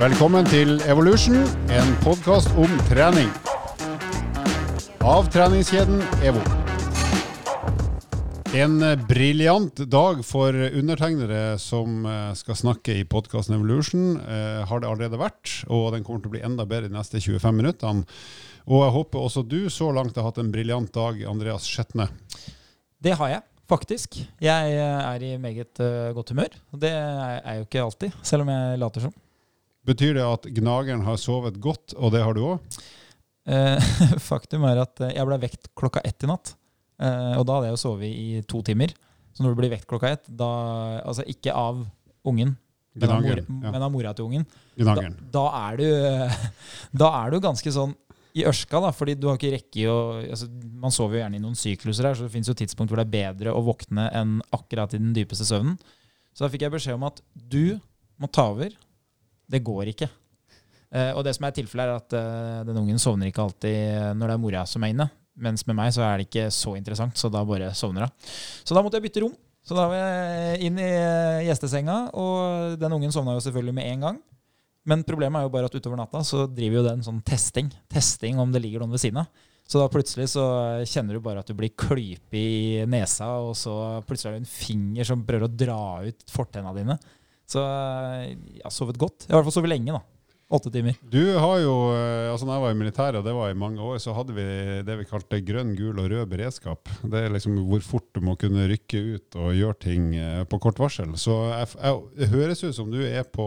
Velkommen til Evolution, en podkast om trening. Av treningskjeden EVO. En briljant dag for undertegnere som eh, skal snakke i podkasten Evolution. Eh, har det allerede vært, og den kommer til å bli enda bedre de neste 25 minuttene. Og jeg håper også du så langt har hatt en briljant dag, Andreas Skjetne. Det har jeg, faktisk. Jeg eh, er i meget uh, godt humør. Det er jeg jo ikke alltid, selv om jeg later som. Betyr det at gnageren har sovet godt, og det har du òg? Eh, faktum er at jeg ble vekt klokka ett i natt. Eh, og da hadde jeg jo sovet i to timer. Så når du blir vekt klokka ett, da Altså ikke av ungen, men av, mor, ja. men av mora til ungen, da, da, er du, da er du ganske sånn i ørska, da, fordi du har ikke rekke å altså, Man sover jo gjerne i noen sykluser her, så det fins jo tidspunkt hvor det er bedre å våkne enn akkurat i den dypeste søvnen. Så da fikk jeg beskjed om at du må ta over. Det går ikke. Uh, og det som er tilfellet, er at uh, den ungen sovner ikke alltid når det er mora som er inne. Mens med meg så er det ikke så interessant, så da bare sovner hun. Så da måtte jeg bytte rom. Så da var jeg inn i eh, gjestesenga, og den ungen sovna jo selvfølgelig med en gang. Men problemet er jo bare at utover natta så driver jo den sånn testing. Testing om det ligger noen ved siden av. Så da plutselig så kjenner du bare at du blir klypet i nesa, og så plutselig er det en finger som prøver å dra ut fortenna dine. Så jeg har sovet godt. I hvert fall sovet lenge, da. Åtte timer. Du har jo, eh, altså når jeg var i militæret, og det var i mange år, så hadde vi det vi kalte grønn, gul og rød beredskap. Det er liksom hvor fort du må kunne rykke ut og gjøre ting eh, på kort varsel. Så jeg, jeg, det høres ut som du er på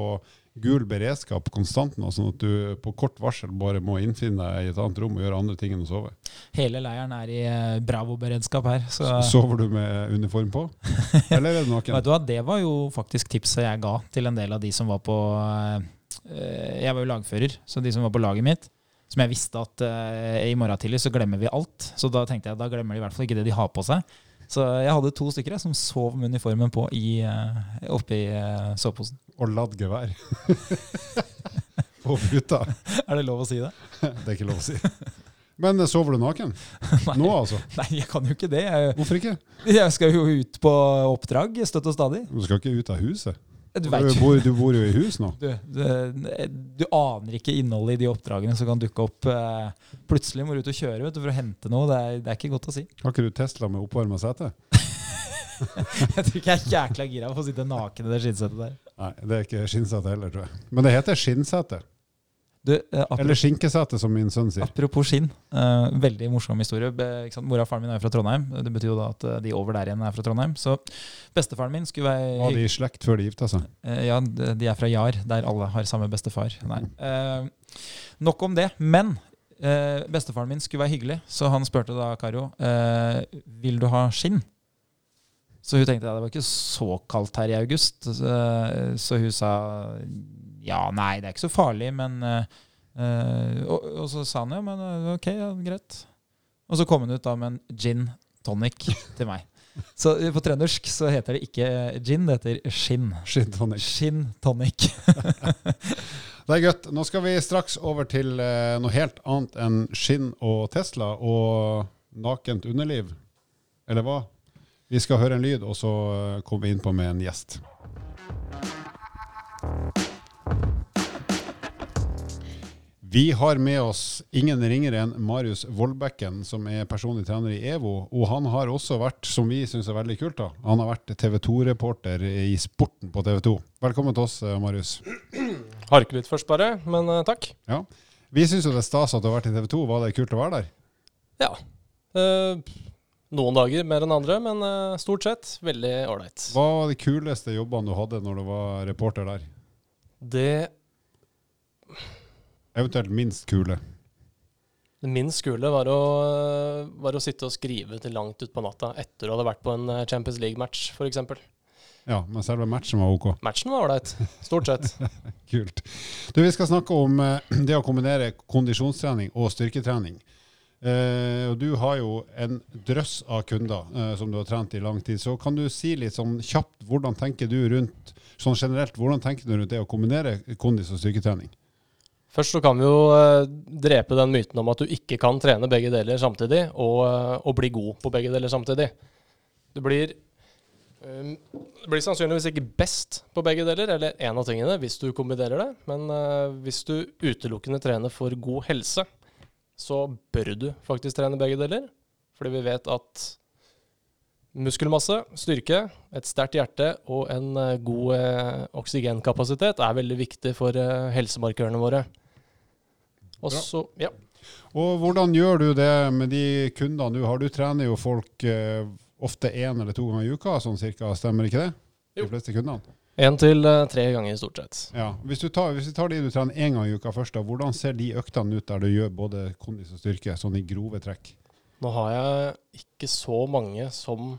gul beredskap konstant nå, sånn at du på kort varsel bare må innfinne deg i et annet rom og gjøre andre ting enn å sove. Hele leiren er i eh, Bravo-beredskap her. Så. Sover du med uniform på? Eller er det noen? Vet du hva, Det var jo faktisk tipset jeg ga til en del av de som var på Eh, jeg var jo lagfører, så de som var på laget mitt Som jeg visste at uh, i morgen tidlig så glemmer vi alt. Så da tenkte jeg da glemmer de i hvert fall ikke det de har på seg. Så jeg hadde to stykker som sov med uniformen på i, uh, oppi uh, soveposen. Og ladd gevær. på puta. Er det lov å si det? det er ikke lov å si. Men sover du naken? Nå, altså? Nei, jeg kan jo ikke det. Jeg, Hvorfor ikke? Jeg skal jo ut på oppdrag støtt og stadig. Du skal ikke ut av huset? Du, du, bor, du, bor, jo i hus nå. Du, du, aner ikke innholdet i de oppdragene som kan dukke opp. Eh, plutselig må du ut og kjøre du, for å hente noe. Det er, det er, ikke godt å si. Har ikke du Tesla med oppvarma sete? jeg tror ikke jeg er jækla gira på å sitte naken i det skinnsetet der. Nei, det er ikke skinnsete heller, tror jeg. Men det heter skinnsete. Du, eh, Eller skinkesete, som min sønn sier. Apropos skinn. Eh, veldig morsom historie. Be, Mora og faren min er fra Trondheim. Det betyr jo da at eh, de over der igjen er fra Trondheim. Så bestefaren min skulle være Var de i slekt før de gifta seg? Eh, ja, de er fra Jar, der alle har samme bestefar. Nei. Eh, nok om det. Men eh, bestefaren min skulle være hyggelig, så han spurte da Karo vil du ha skinn. Så hun tenkte at det var ikke så kaldt her i august. Så, så hun sa ja, nei, det er ikke så farlig, men uh, og, og, så sa han ja, men eh, ok, ja, greit. Og så kom hun ut da med en gin tonic til meg. Så på trøndersk så heter det ikke gin, det heter skinn. Skinn tonic. Skinn tonic. det er godt. Nå skal vi straks over til noe helt annet enn skinn og Tesla og nakent underliv. Eller hva? Vi skal høre en lyd, og så kommer vi inn på med en gjest. Vi har med oss ingen ringere enn Marius Vollbekken, som er personlig trener i EVO. Og han har også vært, som vi syns er veldig kult, da, han har vært TV 2-reporter i Sporten på TV 2. Velkommen til oss, eh, Marius. Harke litt først, bare, men uh, takk. Ja. Vi syns jo det er stas at du har vært i TV 2. Var det kult å være der? Ja. Uh, noen dager mer enn andre, men uh, stort sett veldig ålreit. Hva var de kuleste jobbene du hadde når du var reporter der? Det Eventuelt minst kule. Det minst kule var å, var å sitte og skrive til langt utpå natta etter å ha vært på en eh, Champions League-match, f.eks. Ja, men selve matchen var ok? Matchen var ålreit. Stort sett. Kult. Du, Vi skal snakke om uh, det å kombinere kondisjonstrening og styrketrening. Uh, og Du har jo en drøss av kunder eh, som du har trent i lang tid. Så kan du si litt sånn kjapt, hvordan tenker du rundt sånn generelt, hvordan tenker du rundt det å kombinere kondis og styrketrening? Først så kan vi jo eh, drepe den myten om at du ikke kan trene begge deler samtidig, og, uh, og bli god på begge deler samtidig. Du blir Um, blir sannsynligvis ikke best på begge deler, eller én av tingene, hvis du kombinerer det. Men uh, hvis du utelukkende trener for god helse, så bør du faktisk trene begge deler. Fordi vi vet at muskelmasse, styrke, et sterkt hjerte og en uh, god uh, oksygenkapasitet er veldig viktig for helsemarkørene våre. Også, ja. Og hvordan gjør du det med de kundene du har? Du trener jo folk ofte én eller to ganger i uka, sånn cirka. Stemmer ikke det? De fleste kundene? Én til uh, tre ganger, stort sett. Ja. Hvis du tar, hvis du tar de du trener én gang i uka først, da, hvordan ser de øktene ut der du gjør både kondis og styrke, sånn i grove trekk? Nå har jeg ikke så mange som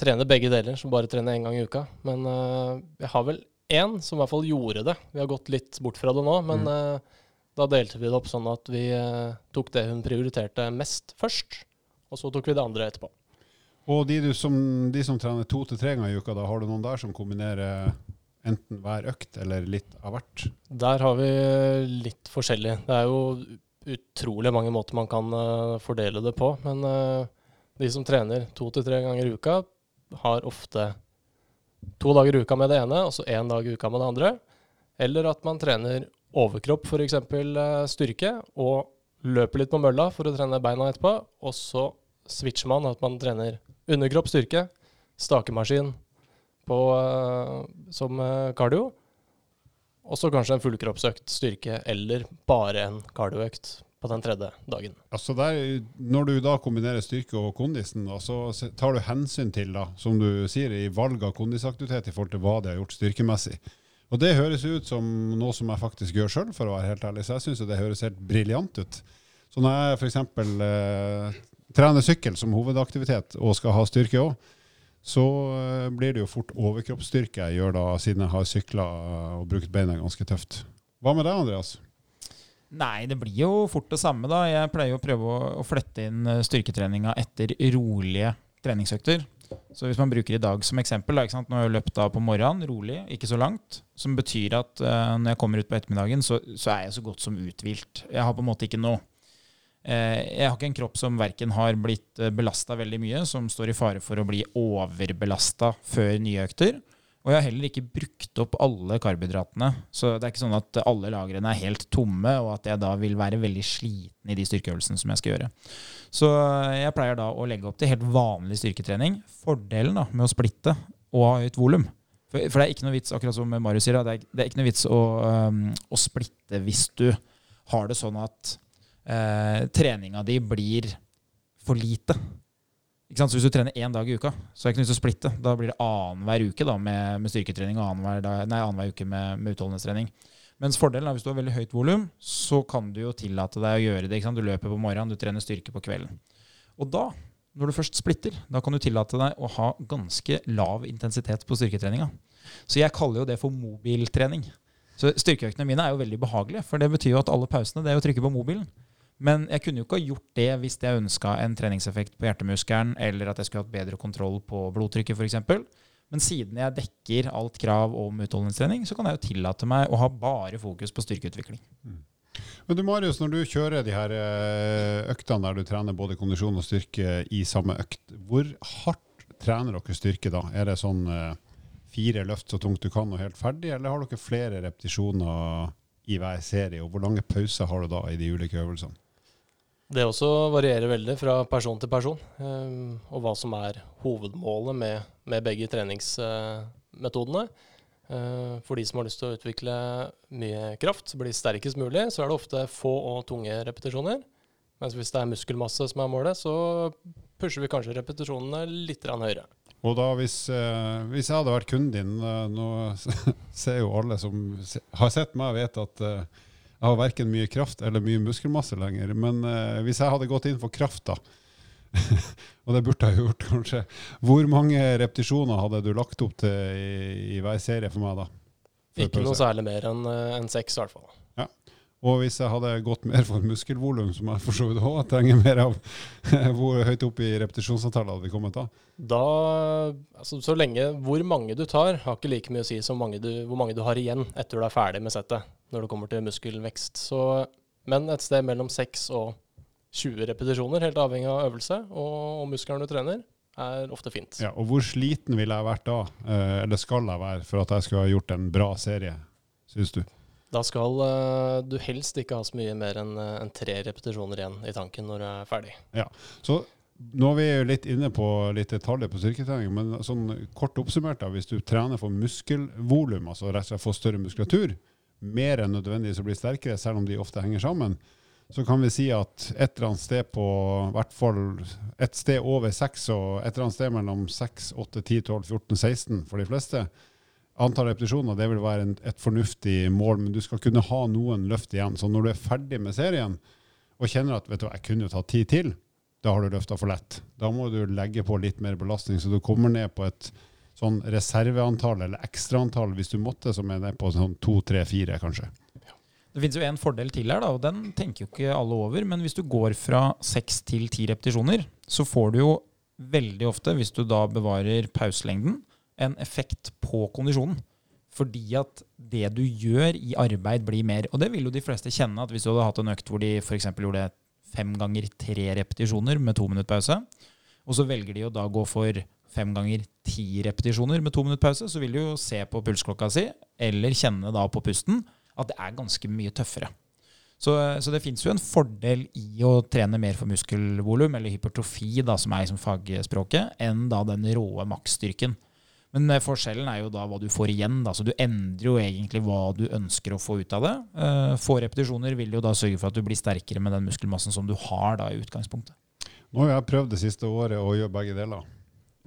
trener begge deler, som bare trener én gang i uka. Men uh, jeg har vel én som i hvert fall gjorde det. Vi har gått litt bort fra det nå, men mm. uh, da delte vi det opp sånn at vi tok det hun prioriterte mest først, og så tok vi det andre etterpå. Og de, som, de som trener to til tre ganger i uka, da har du noen der som kombinerer enten hver økt eller litt av hvert? Der har vi litt forskjellig. Det er jo utrolig mange måter man kan uh, fordele det på. Men uh, de som trener to til tre ganger i uka, har ofte to dager i uka med det ene, og så én dag i uka med det andre. Eller at man trener overkropp, f.eks. Uh, styrke, og løper litt på mølla for å trene beina etterpå. Og så switcher man, at man trener underkropp styrke, stakemaskin på, uh, som kardio. Og så kanskje en fullkroppsøkt styrke, eller bare en kardioøkt på den tredje dagen. Altså der, når du da kombinerer styrke og kondisen, da, så tar du hensyn til, da, som du sier, i valg av kondisaktivitet i forhold til hva de har gjort styrkemessig. Og det høres ut som noe som jeg faktisk gjør sjøl, for å være helt ærlig. Så jeg syns det høres helt briljant ut. Så når jeg f.eks. Eh, trener sykkel som hovedaktivitet og skal ha styrke òg, så eh, blir det jo fort overkroppsstyrke jeg gjør da, siden jeg har sykla og brukt beina ganske tøft. Hva med deg, Andreas? Nei, det blir jo fort det samme, da. Jeg pleier å prøve å flette inn eh, styrketreninga etter rolige treningsøkter. Så hvis man bruker i dag som eksempel, da, Nå har jeg løpt av på morgenen, rolig, ikke så langt. Som betyr at uh, når jeg kommer ut på ettermiddagen, så, så, er jeg så godt som uthvilt. Jeg har på en måte ikke noe Eh, jeg har ikke en kropp som verken har blitt eh, belasta veldig mye, som står i fare for å bli overbelasta før nye økter. Og jeg har heller ikke brukt opp alle karbohydratene. Så det er ikke sånn at alle lagrene er helt tomme, og at jeg da vil være veldig sliten i de styrkeøvelsene som jeg skal gjøre. Så jeg pleier da å legge opp til helt vanlig styrketrening. Fordelen da med å splitte og ha høyt volum for, for, det er ikke noe vits, akkurat som Marius sier, det er, det er ikke noe vits å, um, å splitte hvis du har det sånn at eh, treninga di blir for lite. Så Hvis du trener én dag i uka, så er det ikke noe til å splitte. Da blir det annenhver uke da, med, med, styrketrening og annenhver uke med, med utholdenhetstrening. Mens fordelen er hvis du har veldig høyt volum, så kan du jo tillate deg å gjøre det. Du løper på morgenen, du trener styrke på kvelden. Og da, når du først splitter, da kan du tillate deg å ha ganske lav intensitet på styrketreninga. Så jeg kaller jo det for mobiltrening. Så styrkeøktene mine er jo veldig behagelige, for det betyr jo at alle pausene det er å trykke på mobilen. Men jeg kunne jo ikke ha gjort det hvis jeg ønska en treningseffekt på hjertemuskelen, eller at jeg skulle hatt bedre kontroll på blodtrykket f.eks. Men siden jeg dekker alt krav om utholdenhetstrening, så kan jeg jo tillate meg å ha bare fokus på styrkeutvikling. Mm. Men du Marius, når du kjører de her eh, øktene der du trener både kondisjon og styrke i samme økt, hvor hardt trener dere styrke da? Er det sånn eh, fire løft så tungt du kan og helt ferdig, eller har dere flere repetisjoner i hver serie? Og hvor lange pauser har du da i de ulike øvelsene? Det også varierer veldig fra person til person, um, og hva som er hovedmålet med, med begge treningsmetodene. Uh, for de som har lyst til å utvikle mye kraft, bli sterkest mulig, så er det ofte få og tunge repetisjoner. Mens hvis det er muskelmasse som er målet, så pusher vi kanskje repetisjonene litt høyere. Og da hvis, uh, hvis, jeg hadde vært kunden din, nå ser jo alle som har sett meg, vet at jeg har verken mye kraft eller mye muskelmasse lenger. Men eh, hvis jeg hadde gått inn for kraft, da, og det burde jeg gjort kanskje, hvor mange repetisjoner hadde du lagt opp til i, i hver serie for meg da? Ikke noe særlig mer enn en seks, i hvert fall. Ja. Og hvis jeg hadde gått mer for muskelvolum, som jeg for så vidt òg trenger mer av, hvor høyt opp i repetisjonsavtalen hadde vi kommet da? Da, altså Så lenge hvor mange du tar, har ikke like mye å si som mange du, hvor mange du har igjen etter du er ferdig med settet når det kommer til muskelvekst. Så, men et sted mellom 6 og 20 repetisjoner, helt avhengig av øvelse og, og muskelen du trener. er ofte fint. Ja, og hvor sliten ville jeg vært da, eh, eller skal jeg være, for at jeg skulle ha gjort en bra serie, syns du? Da skal uh, du helst ikke ha så mye mer enn en tre repetisjoner igjen i tanken når du er ferdig. Ja, så nå er vi jo litt inne på litt detaljer på styrketrening, men sånn kort oppsummert, da, hvis du trener for muskelvolum, altså rett og slett får større muskulatur, mer enn nødvendigvis å bli sterkere, selv om de ofte henger sammen, så kan vi si at et eller annet sted på hvert fall et sted over 6 og et eller annet sted mellom 6, 8, 10, 12, 14, 16 for de fleste, antall repetisjoner det vil være en, et fornuftig mål, men du skal kunne ha noen løft igjen. Så når du er ferdig med serien og kjenner at vet du, jeg kunne tatt tid til, da har du løfta for lett. Da må du legge på litt mer belastning, så du kommer ned på et sånn reserveantall eller ekstraantall hvis du måtte, som er ned på sånn to, tre, fire, kanskje. Det finnes jo en fordel til her, da, og den tenker jo ikke alle over. Men hvis du går fra seks til ti repetisjoner, så får du jo veldig ofte, hvis du da bevarer pauselengden, en effekt på kondisjonen. Fordi at det du gjør i arbeid, blir mer. Og det vil jo de fleste kjenne. at Hvis du hadde hatt en økt hvor de f.eks. gjorde fem ganger tre repetisjoner med to minutter pause. Og så velger de å da gå for fem ganger ti repetisjoner med to minutter pause. Så vil du jo se på pulsklokka si, eller kjenne da på pusten, at det er ganske mye tøffere. Så, så det fins jo en fordel i å trene mer for muskelvolum, eller hypertrofi, da, som er liksom fagspråket, enn da den råe maksstyrken. Men eh, forskjellen er jo da hva du får igjen. Da. Så du endrer jo egentlig hva du ønsker å få ut av det. Uh, få repetisjoner vil jo da sørge for at du blir sterkere med den muskelmassen som du har da i utgangspunktet. Nå har jeg prøvd det siste året å gjøre begge deler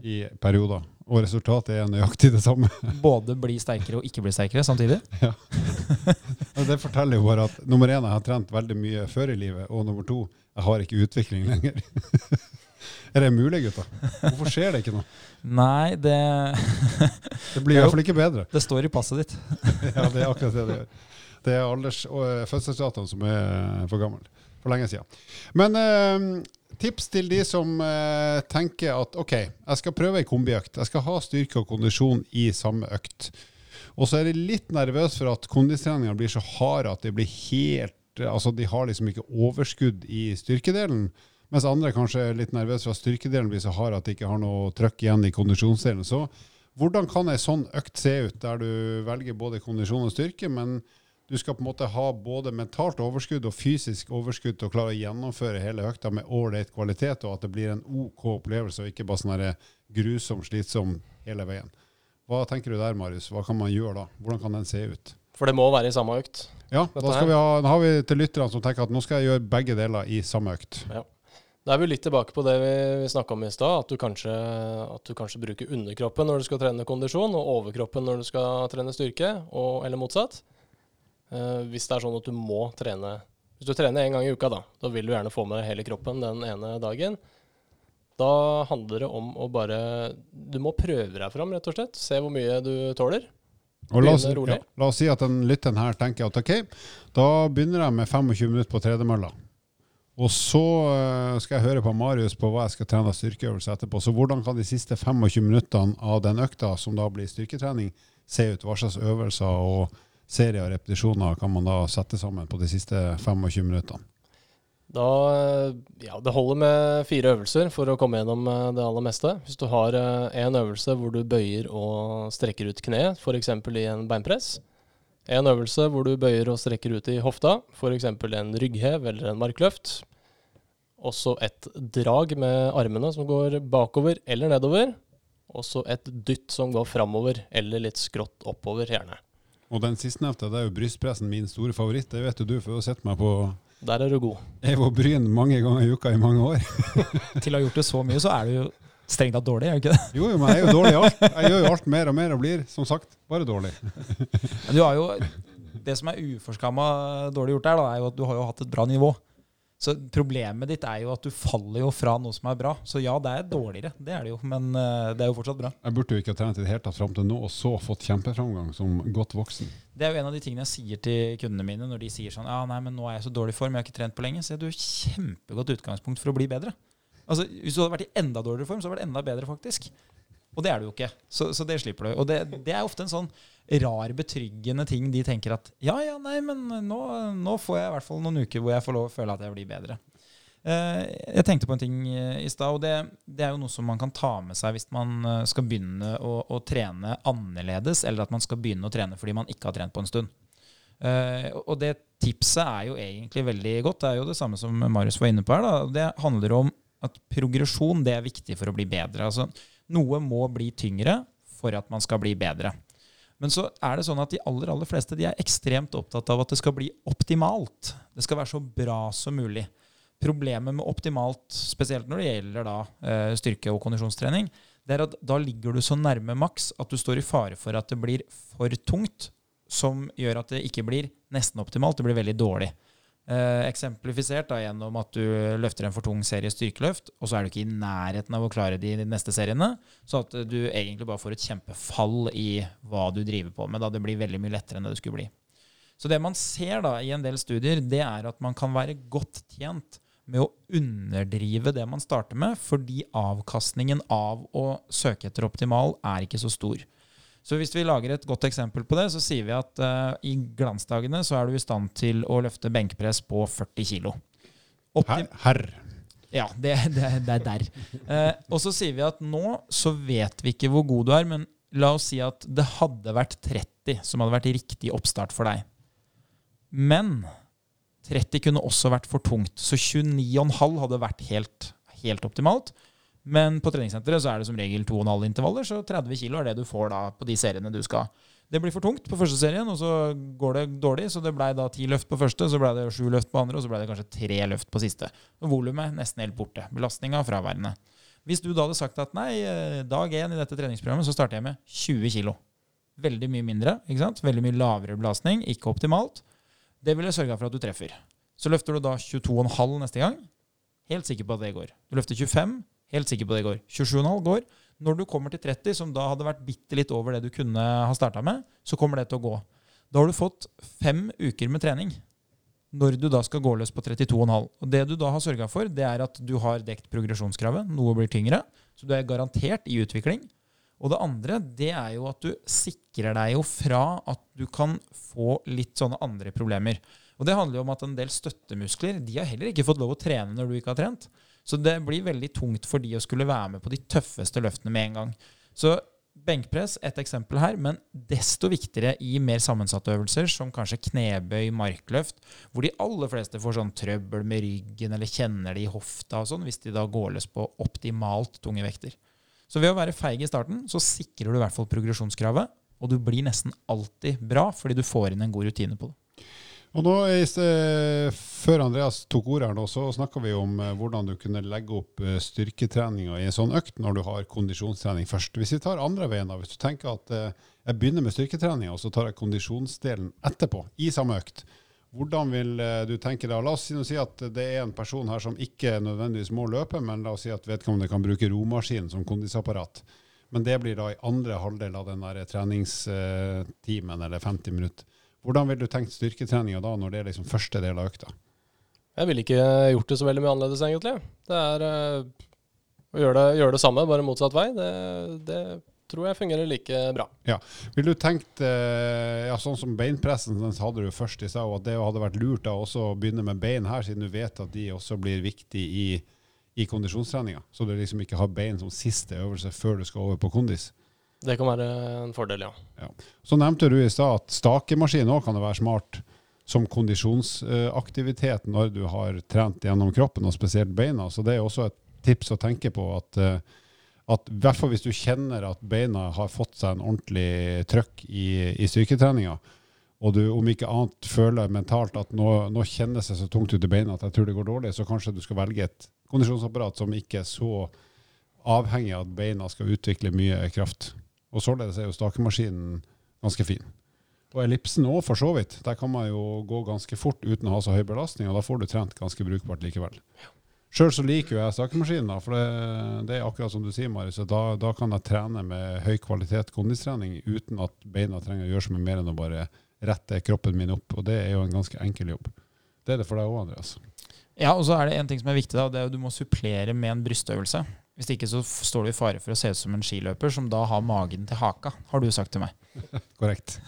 i perioder. Og resultatet er nøyaktig det samme. Både bli sterkere og ikke bli sterkere samtidig? Ja. det forteller jo bare at nummer én, jeg har trent veldig mye før i livet. Og nummer to, jeg har ikke utvikling lenger. Er det mulig, gutta? Hvorfor skjer det ikke noe? Nei, det Det blir i hvert fall ikke bedre. Det står i passet ditt. ja, det er akkurat det det gjør. Det er alders- og eh, fødselsdatoen som er for gammel. For lenge siden. Men eh, tips til de som eh, tenker at OK, jeg skal prøve ei kombiøkt. Jeg skal ha styrke og kondisjon i samme økt. Og så er de litt nervøse for at kondistreningene blir så harde at de blir helt Altså de har liksom ikke overskudd i styrkedelen. Mens andre kanskje er litt nervøse for at styrkedelen blir så hard at de ikke har noe trøkk igjen i kondisjonsdelen. Så hvordan kan ei sånn økt se ut, der du velger både kondisjon og styrke, men du skal på en måte ha både mentalt overskudd og fysisk overskudd til å klare å gjennomføre hele økta med ålreit kvalitet, og at det blir en OK opplevelse, og ikke bare sånn grusom, slitsom hele veien. Hva tenker du der, Marius? Hva kan man gjøre da? Hvordan kan den se ut? For det må være i samme økt? Ja, da, vi ha, da har vi til lytterne som tenker at nå skal jeg gjøre begge deler i samme økt. Ja. Da er vi litt tilbake på det vi snakka om i stad, at, at, du kanskje bruker underkroppen når du skal trene kondisjon, og overkroppen når du skal trene styrke, og, eller motsatt. Uh, hvis det er sånn at du må trene Hvis du trener én gang i uka, da, da vil du gjerne få med hele kroppen den ene dagen. Da handler det om å bare Du må prøve deg fram, rett og slett. Se hvor mye du tåler. Og la oss, ja, la oss si at den lytteren her tenker at OK, da begynner jeg med 25 minutter på tredemølla. Og så uh, skal jeg høre på Marius på hva jeg skal trene av styrkeøvelse etterpå. Så hvordan kan de siste 25 minuttene av den økta, som da blir styrketrening, se ut? Hva slags øvelser og serier og repetisjoner kan man da sette sammen på de siste 25 minuttene? Da, ja, Det holder med fire øvelser for å komme gjennom eh, det aller meste. Hvis du har eh, øvelse hvor du bøyer og strekker ut kneet, f.eks. i en beinpress. En øvelse hvor du bøyer og strekker ut i hofta, f.eks. en rygghev eller en markløft. Også et drag med armene som går bakover eller nedover. Også et dytt som går framover eller litt skrått oppover, gjerne. Og den sistnevnte, det er jo brystpressen min store favoritt. Det vet jo du, for du har sett meg på Der er du god. Evo Bryn mange ganger i uka i mange år. Til å ha gjort det så mye, så er du jo strengt tatt dårlig, er du ikke det? Jo, jo, men jeg er jo dårlig i alt. Jeg gjør jo alt mer og mer og blir, som sagt, bare dårlig. du har jo, Det som er uforskamma dårlig gjort der, da, er jo at du har jo hatt et bra nivå. Så problemet ditt er jo at du faller jo fra noe som er bra. Så ja, det er dårligere, det er det jo, men uh, det er jo fortsatt bra. Jeg burde jo ikke ha trent i det hele tatt fram til nå, og så fått kjempeframgang som godt voksen. Det er jo en av de tingene jeg sier til kundene mine når de sier sånn Ja, nei, men nå er jeg så dårlig i form, jeg har ikke trent på lenge. Så er det jo kjempegodt utgangspunkt for å bli bedre. Altså, Hvis du hadde vært i enda dårligere form, så hadde det vært enda bedre, faktisk. Og det er du jo ikke. Så, så det slipper du. Og det, det, er ofte en sånn rar, betryggende ting de tenker at ja, ja, nei, men nå, nå får jeg i hvert fall noen uker hvor jeg får lov å føle at jeg blir bedre. Eh, jeg tenkte på en ting i stad, og det, det, er jo noe som man kan ta med seg hvis man eh, skal begynne å, å, trene annerledes, eller at man skal begynne å trene fordi man ikke har trent på en stund. Og det tipset er jo egentlig veldig godt. Det er jo det samme som Marius var inne på her. Da. Det handler om at progresjon det er viktig for å bli bedre. Altså, noe må bli tyngre for at man skal bli bedre. Men så er det sånn at de aller aller fleste de er ekstremt opptatt av at det skal bli optimalt. Det skal være så bra som mulig. Problemet med optimalt, spesielt når det gjelder da, eh, styrke- og kondisjonstrening, det er at da ligger du så nærme maks at du står i fare for at det blir for tungt, som gjør at det ikke blir nesten optimalt, det blir veldig dårlig. Eh, eksemplifisert da, gjennom at du løfter en for tung serie styrkeløft, og så er du ikke i nærheten av å klare de neste seriene. Så at du egentlig bare får et kjempefall i hva du driver på med. Da det blir veldig mye lettere enn det det skulle bli. Så det man ser da i en del studier, det er at man kan være godt tjent med å underdrive det man starter med, fordi avkastningen av å søke etter optimal er ikke så stor. Så hvis vi lager et godt eksempel på det, så sier vi at uh, i glansdagene så er du i stand til å løfte benkpress på 40 kg. Herr. Her. Ja, det, det, det, er der. Uh, og så sier vi at nå så vet vi ikke hvor god du er, men la oss si at det hadde vært 30 som hadde vært riktig oppstart for deg. Men 30 kunne også vært for tungt, så 29,5 hadde vært helt, helt optimalt. Men på treningssenteret så er det som regel 2,5 intervaller, så 30 kg er det du får da på de seriene du skal. Det blir for tungt på første serien, og så går det dårlig. Så det ble da ti løft på første, så ble det sju løft på andre, og så ble det kanskje tre løft på siste. Og volumet nesten helt borte. Belastninga fraværende. Hvis du da hadde sagt at nei, eh, dag én i dette treningsprogrammet så starter jeg med 20 kg. Veldig mye mindre, ikke sant? veldig mye lavere belastning, ikke optimalt. Det ville sørga for at du treffer. Så løfter du da 22,5 neste gang. Helt sikker på at det går. Du løfter 25, Helt sikker på det går. 27,5 går. Når du kommer til 30, som da hadde vært bitte litt over det du kunne ha starta med, så kommer det til å gå. Da har du fått fem uker med trening når du da skal gå løs på 32,5. Og Det du da har sørga for, det er at du har dekt progresjonskravet. Noe blir tyngre, så du er garantert i utvikling. Og det andre det er jo at du sikrer deg jo fra at du kan få litt sånne andre problemer. Og Det handler jo om at en del støttemuskler de har heller ikke fått lov å trene når du ikke har trent. Så det blir veldig tungt for de å skulle være med på de tøffeste løftene med en gang. Så benkpress, et eksempel her, men desto viktigere i mer sammensatte øvelser, som kanskje knebøy, markløft, hvor de aller fleste får sånn trøbbel med ryggen eller kjenner det i hofta og sånn, hvis de da går løs på optimalt tunge vekter. Så ved å være feig i starten, så sikrer du i hvert fall progresjonskravet, og du blir nesten alltid bra fordi du får inn en god rutine på det. Og nå, Før Andreas tok ordet her, så snakka vi om eh, hvordan du kunne legge opp eh, styrketreninga i en sånn økt når du har kondisjonstrening først. Hvis vi tar andre veien, da, hvis du tenker at eh, jeg begynner med styrketreninga, og så tar jeg kondisjonsdelen etterpå, i samme økt. Hvordan vil du tenke da? La oss si at det er en person her som ikke nødvendigvis må løpe, men la oss si at vedkommende kan bruke romaskinen som kondisapparat. Men det blir da i andre halvdel av den treningstimen eller 50 minutter. Hvordan ville du tenkt styrketreninga da, når det er liksom første del av økta? Jeg ville ikke gjort det så veldig mye annerledes, egentlig. Det er uh, å gjøre det, gjøre det, samme, bare motsatt vei. Det, det, tror jeg fungerer like bra. Ja. Ville du tenkt, uh, ja, sånn som beinpressen den hadde du først i stad, at det hadde vært lurt da også å begynne med bein her, siden du vet at de også blir viktige i, i kondisjonstreninga? Så du liksom ikke har bein som siste øvelse før du skal over på kondis? Det kan være en fordel, ja. ja. Så nevnte du i stad at stakemaskin òg kan være smart som kondisjonsaktivitet når du har trent gjennom kroppen, og spesielt beina. Så det er også et tips å tenke på at, eh, at i hvert fall hvis du kjenner at beina har fått seg en ordentlig trøkk i, i styrketreninga, og du om ikke annet føler mentalt at nå, nå kjennes det så tungt ut i beina at jeg tror det går dårlig, så kanskje du skal velge et kondisjonsapparat som ikke er så avhengig av at beina skal utvikle mye kraft. Og således er jo stakemaskinen ganske fin. Og ellipsen òg, for så vidt. Der kan man jo gå ganske fort uten å ha så høy belastning, og da får du trent ganske brukbart likevel. Sjøl så liker jo jeg stakemaskinen, for det, det, er akkurat som du sier, Marius. Da, da, kan jeg trene med høy kvalitet kondistrening uten at beina trenger å gjøre så mye mer enn å bare rette kroppen min opp. Og det er jo en ganske enkel jobb. Det er det for deg òg, Andreas. Ja, og så er det en ting som er viktig. da, det er at Du må supplere med en brystøvelse. Hvis ikke så står du i fare for å se ut som en skiløper som da har magen til haka, har du sagt til meg. Korrekt.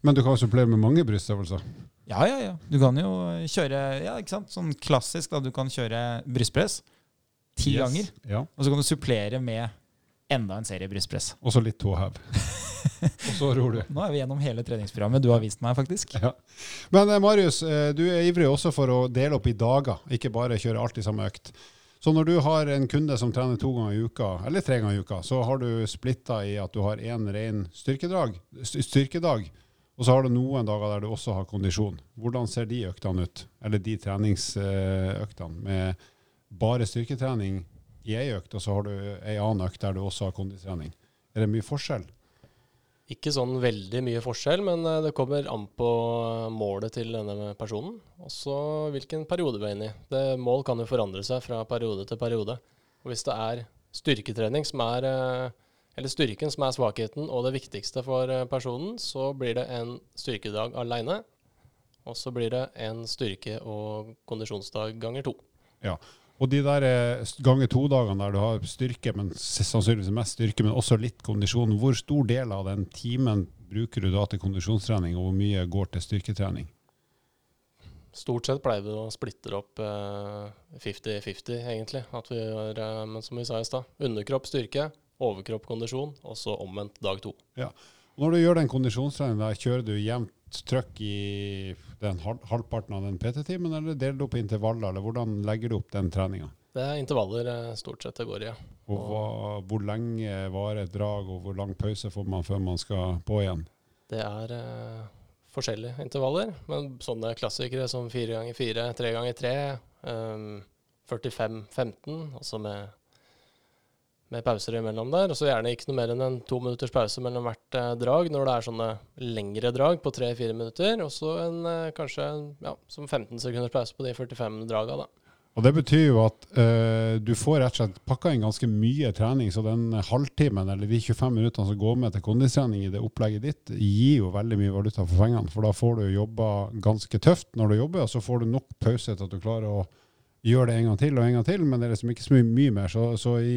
Men du kan supplere med mange brystøvelser? Ja, ja, ja. Du kan jo kjøre ja, ikke sant? sånn klassisk. da Du kan kjøre brystpress ti yes. ganger. Ja. Og så kan du supplere med enda en serie brystpress. Og så litt tåhev. og så ror du. Nå er vi gjennom hele treningsprogrammet du har vist meg, faktisk. Ja. Men eh, Marius, eh, du er ivrig også for å dele opp i dager, ikke bare kjøre alltid samme økt. Så når du har en kunde som trener to ganger i uka, eller tre ganger i uka, så har du splitta i at du har én ren styrkedag, styrkedag, og så har du noen dager der du også har kondisjon. Hvordan ser de øktene ut, eller de treningsøktene, med bare styrketrening i ei økt, og så har du ei annen økt der du også har konditrening? Er det mye forskjell? Ikke sånn veldig mye forskjell, men eh, det kommer an på målet til denne personen. Og så hvilken periode vi er inne i. Det Mål kan jo forandre seg fra periode til periode. Og hvis det er styrketrening som er eh, eller styrken som er svakheten og det viktigste for eh, personen, så blir det en styrkedag aleine. Og så blir det en styrke- og kondisjonsdag ganger to. Ja, og de der gange ganger to-dagene der du har styrke, men sannsynligvis mest styrke, men også litt kondisjon, hvor stor del av den timen bruker du da til kondisjonstrening, og hvor mye går til styrketrening? Stort sett pleier vi å splitte opp 50-50, eh, egentlig. Gjør, eh, men som vi sa i stad, underkropp styrke, overkropp kondisjon, og så omvendt dag to. Ja. Når du gjør den kondisjonstreningen, kjører du jevnt trøkk i den halvparten av den PT-timen, eller deler du opp i intervaller, eller hvordan legger du opp den treninga? Det er intervaller eh, stort sett det går i, ja. Og hva, hvor lenge varer et drag, og hvor lang pause får man før man skal på igjen? Det er eh, forskjellige intervaller, men sånne klassikere som fire ganger fire, tre ganger tre, um, 45-15, altså med med pauser imellom der. Og så gjerne ikke noe mer enn en to minutters pause mellom hvert eh, drag når det er sånne lengre drag på tre-fire minutter. Og så en eh, kanskje ja, som 15 sekunders pause på de 45 draga, da. Og Det betyr jo at uh, du får rett og slett pakka inn ganske mye trening, så den halvtimen eller de 25 minuttene som går med til kondistrening i det opplegget ditt, gir jo veldig mye valuta for pengene. For da får du jobba ganske tøft når du jobber, og så får du nok pause til at du klarer å gjøre det en gang til og en gang til, men det er liksom ikke så mye, mye mer. Så, så i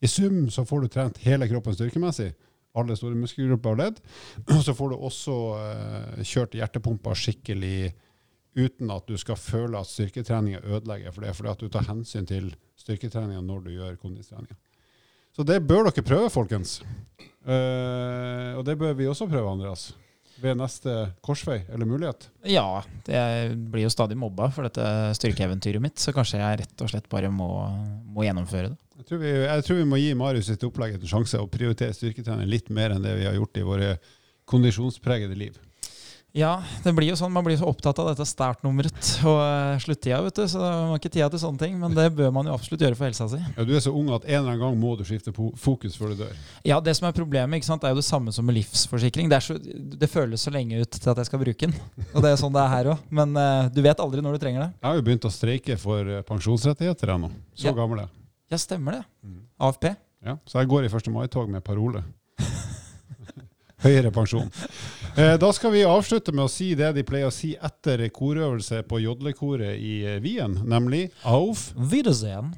i sum så får du trent hele kroppen styrkemessig, alle store muskelgrupper og ledd. Og så får du også eh, kjørt hjertepumpa skikkelig uten at du skal føle at styrketreninga ødelegger for det, fordi at du tar hensyn til styrketreninga når du gjør kondistreninga. Så det bør dere prøve, folkens. Eh, og det bør vi også prøve, Andreas. Ved neste korsvei eller mulighet? Ja, jeg blir jo stadig mobba for dette styrkeeventyret mitt, så kanskje jeg rett og slett bare må, må gjennomføre det. Jeg tror, vi, jeg tror, vi, må gi Marius sitt opplegg en sjanse og prioritere styrketrening litt mer enn det vi har gjort i våre kondisjonspregede liv. Ja, det blir jo sånn. Man blir så opptatt av dette startnummeret og uh, sluttida, vet du. Så man har ikke tida til sånne ting. Men det bør man jo absolutt gjøre for helsa si. Ja, Du er så ung at en eller annen gang må du skifte fokus før du dør. Ja, det som er problemet, ikke sant, er jo det samme som med livsforsikring. Det, så, det føles så lenge ut til at jeg skal bruke den. Og det er sånn det er her òg. Men uh, du vet aldri når du trenger det. Jeg har jo begynt å streike for eh, pensjonsrettigheter ennå. Så ja. gammel er jeg. Ja, stemmer det. Mm. AFP. Ja, Så jeg går i 1. mai-tog med parole. Høyere pensjon. Eh, da skal vi avslutte med å si det de pleier å si etter korøvelse på jodlekoret i eh, Wien, nemlig Auf Wiedersehen.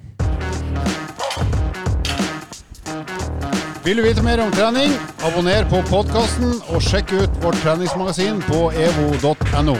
Vil du vite mer om trening, abonner på podkasten og sjekk ut vårt treningsmagasin på evo.no.